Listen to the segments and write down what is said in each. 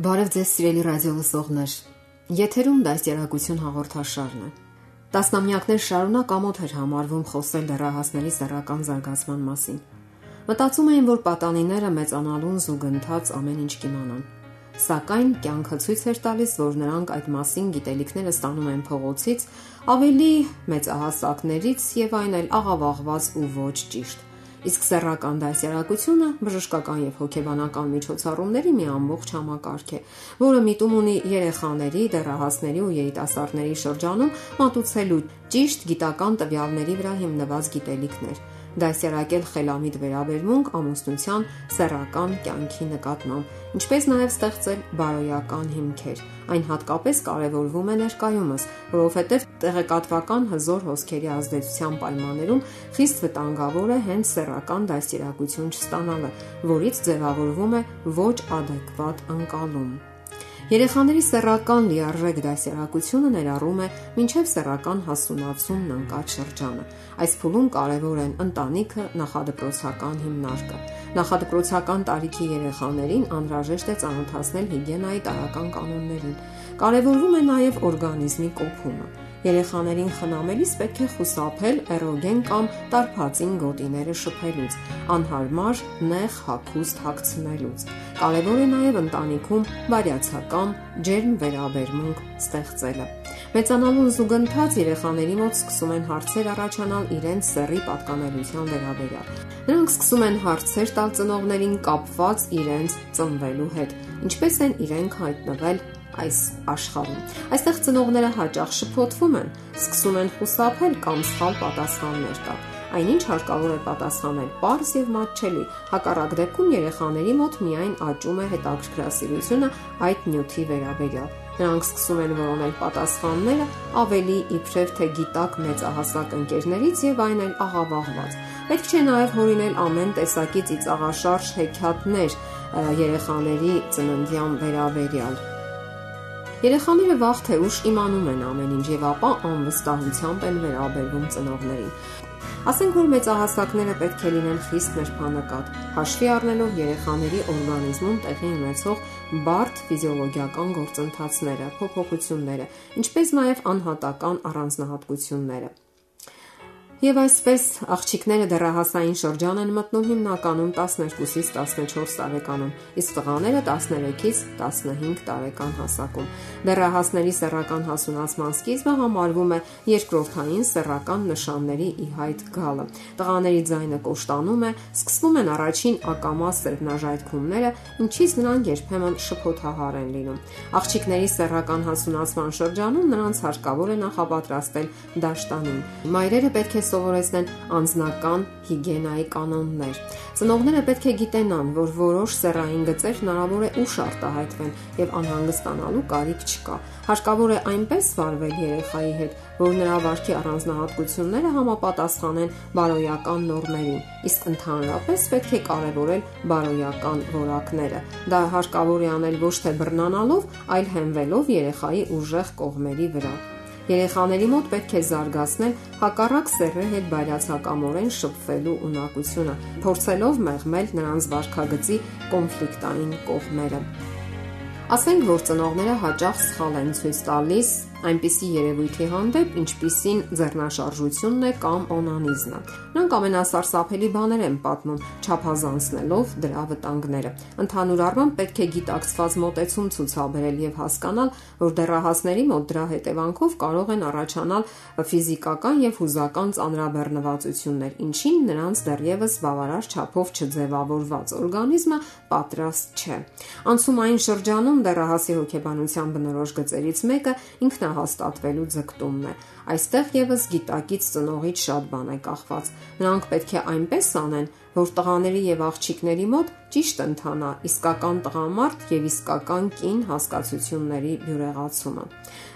Բարև ձեզ սիրելի ռադիո լսողներ։ Եթերում դաստիարակություն հաղորդաշարն է։ Տասնամյակներ շարունակ ամոթ էր համարվում խոսել դեռահասների սեռական զարգացման մասին։ Մտածում էին, որ պատանիները մեծանալուն զուգընթաց ամեն ինչ կիմանան։ Սակայն կյանքը ցույց էր տալիս, որ նրանք այդ մասին գիտելիքները ստանում են փողոցից, ավելի մեծահասակներից եւ այն էլ աղավաղված ու ոչ ճիշտ իսկ սեռական դասյարակությունը բժշկական եւ հոգեբանական միջոցառումների մի ամբողջ համակարգ է, որը միտում ունի երեխաների, դեռահասների ու երիտասարդների շրջանում մատուցելու ճիշտ գիտական տվյալների վրա հիմնված գիտելիքներ դասյարակել խելամիտ վերաբերմունք ամուսնության սեռական կյանքի նկատմամբ, ինչպես նաև ստեղծել բարոյական հիմքեր։ Այն հատկապես կարևորվում է ներկայումս, որովհետև տեղեկատվական հզոր հոսքերի ազդեցության պայմաններում խիստ վտանգավոր է հենց սեռական դասյարակություն չստանալը, որից ձևավորվում է ոչ adekvat ընկալում։ Երեխաների սեռական լիարժեք դասյարակությունը ներառում է մինչև սեռական հասունացումն ընկած շրջանը։ Այս փուլում կարևոր են ընտանիքը, նախադպրոցական հիմնարկը։ Նախադպրոցական տարիքի երեխաներին անհրաժեշտ է ծանոթացնել հիգիենայի տարական կանոններին։ Կարևորվում է նաև օրգանիզմի կոփումը։ Երեխաներին խնամելիս պետք է խուսափել էրոգեն կամ տարփածին գոտիները շփելուց, անհարմար նեղ հագուստ հագցնելուց։ Կարևոր է նաև ընտանիքում բարյացակամ, ջերմ վերաբերմունք ստեղծելը։ Մեծանալուն զուգընթաց երեխաների մոտ սկսում են հարցեր առաջանալ իրենց սեռի պատկանելիության վերաբերյալ։ Նրանք սկսում են հարցեր տալ ծնողներին կապված իրենց ծնվելու հետ։ Ինչպես են իրենք հայտնվել այս աշխարհում։ Այստեղ ծնողները հաճախ շփոթվում են, սկսում են խուսափել կամ սխալ պատասխաններ տալ։ Այնինչ հարկավոր է պատասխանել པարզ եւ մատչելի։ Հակառակ դեպքում երեխաների մոտ միայն աճում է հետաքրքրասիրությունը այդ նյութի վերաբերյալ։ Նրանք սկսում են որոնել պատասխանները ավելի իբրև թե գիտակ մեծահասակ ընկերներից եւ այն էլ աղավաղված։ Պետք չէ նաեւ հորինել ամեն տեսակի ծիծաղաշարժ հեքիաթներ երեխաների ծննդյան վերաբերյալ Երեխաները վաղ թե ուշ իմանում են ամեն ինչ եւ ապա անվստահությամբ են վերաբերվում ծնողներին։ Ասենք որ մեծահասակները պետք է լինեն խիստ ներփանկատ, հաշվի առնելով երեխաների օրգանիզմում տեղի ունեցող բարդ ֆիզիոլոգիական գործընթացները, փոփոխությունները, ինչպես նաև անհատական առանձնահատկությունները։ Եվ այսպես աղջիկները դեռահասային շրջան են մտնում հիմնականում 12-ից 14 տարեկանում, իսկ տղաները 13-ից 15 տարեկան հասակում։ Դեռահասների սեռական հասունացման սկիզբը համարվում է երկրորդային սեռական նշանների ի հայտ գալը։ Տղաների ձայնը կոշտանում է, սկսվում են առաջին ակամա սերմնաժայթքումները, ինչից նրանք երբեմն շփոթահար են լինում։ Աղջիկների սեռական հասունացման շրջանում նրանց հարկավոր է նախապատրաստել դաշտանին։ Մայրերը պետք է սովորեցնեն անձնական հիգիենայի կանոններ։ Ծնողները պետք է գիտենան, որ որոշ սեռային գծեր հնարավոր է ուշ արտահայտվեն եւ անհանգստանալու կարիք չկա։ Հարկավոր է այնպես վարվել երեխայի հետ, որ նրա վարքի առանձնահատկությունները համապատասխանեն բարոյական նորմերին, իսկ ընդհանրապես պետք է կարևորել բարոյական որակները։ Դա հարկավոր է անել ոչ թե բռնանալով, այլ հենվելով երեխայի ուժեղ կողմերի վրա։ Երեխաների մոտ պետք է զարգացնել հակառակ սեռի հետ բարյացակամորեն շփվելու ունակությունը, փորձելով մեղմել նրանց վարքագծի կոնֆլիկտային կողմերը։ Ասենք որ ծնողները հաճախ սխալ են ցույց տալիս այնպիսի երևույթի հանդեպ, ինչպիսին ձեռնաշարժությունն է կամ օնանիզմը։ Նրանք ամենասարսափելի բաներ են պատմում, չափազանցնելով դրա վտանգները։ Ընդհանուր առմամբ պետք է գիտակցված մոտեցում ցուցաբերել եւ հասկանալ, որ դեռահասների մոտ դրա հետևանքով կարող են առաջանալ ֆիզիկական եւ հուզական ծանրաբեռնվածություններ, ինչին նրանց դեռևս բավարար չափով չձևավորված օրգանիզմը պատրաստ չէ։ Անցումային շրջանում դեռահասի հոգեբանության բնորոշ գծերից մեկը ինքնա հաստատվելու ձգտումն է։ Այստեղ եւս գիտակից ծնողից շատ բան է կախված։ Նրանք պետք է այնպես անեն, որ տղաների եւ աղջիկների մոտ ճիշտ ընթանա իսկական տղամարդ եւ իսկական կին հասկացությունների բյուրեղացումը։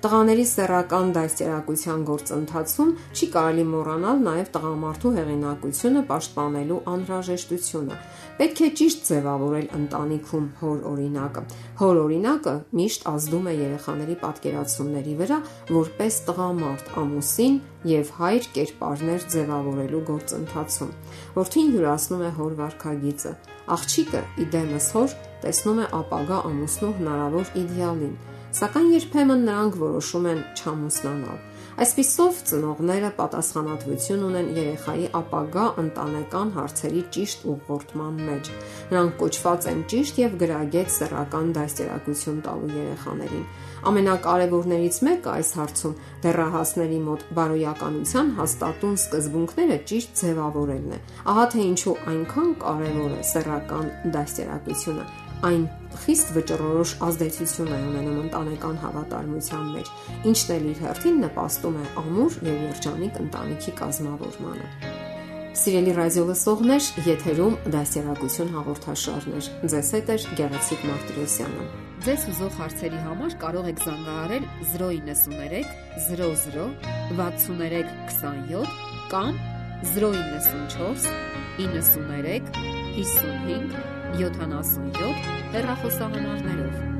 Տղաների սեռական դաստիարակության գործընթացում չի կարելի մոռանալ նաև տղամարդու հեղինակությունը պաշտպանելու անհրաժեշտությունը։ Պետք է ճիշտ ձևավորել ընտանիքում հոր օրինակը։ Հոր օրինակը միշտ ազդում է երեխաների պատկերացումների վրա որպես տղամարդ, ամուսին եւ հայր կերպարներ ձևավորելու գործընթացում։ Որդին յուրացնում է հոր վարքագիծը։ Աղջիկը իդեմս հոր տեսնում է ապագա ամուսնու հնարավոր իդեալին, սակայն երբեմն նրանք որոշում են չամուսնանալ Այսպիսով ծնողները պատասխանատվություն ունեն երեխայի ապագա ընտանեկան հարցերի ճիշտ ուղղորդման մեջ։ Նրանք կոչված են ճիշտ եւ գրագետ սեռական դաստիարակություն տալու երեխաներին։ Ամենակարևորներից մեկը այս հարցում դեռահասների մոտ բարոյականության հաստատուն սկզբունքները ճիշտ ձևավորելն է։ Ահա թե ինչու այնքան կարևոր է սեռական դաստիարակությունը այն խիստ վճռորոշ ազդեցություն է ունենում ընտանեկան հավատարմության մեջ, ինչն էլ իր հերթին նպաստում է ամուր եւ երջանիկ ընտանիքի կազմավորմանը։ Սիրելի ռադիո լսողներ, եթերում դասերակցություն հաղորդաշարներ։ Ձեզ հետ է Գեղեցիկ Մարտիրոսյանը։ Ձեզ ուզող հարցերի համար կարող եք զանգահարել 093 00 63 27 կամ 094 93 55 77 հեռախոսահամարներով։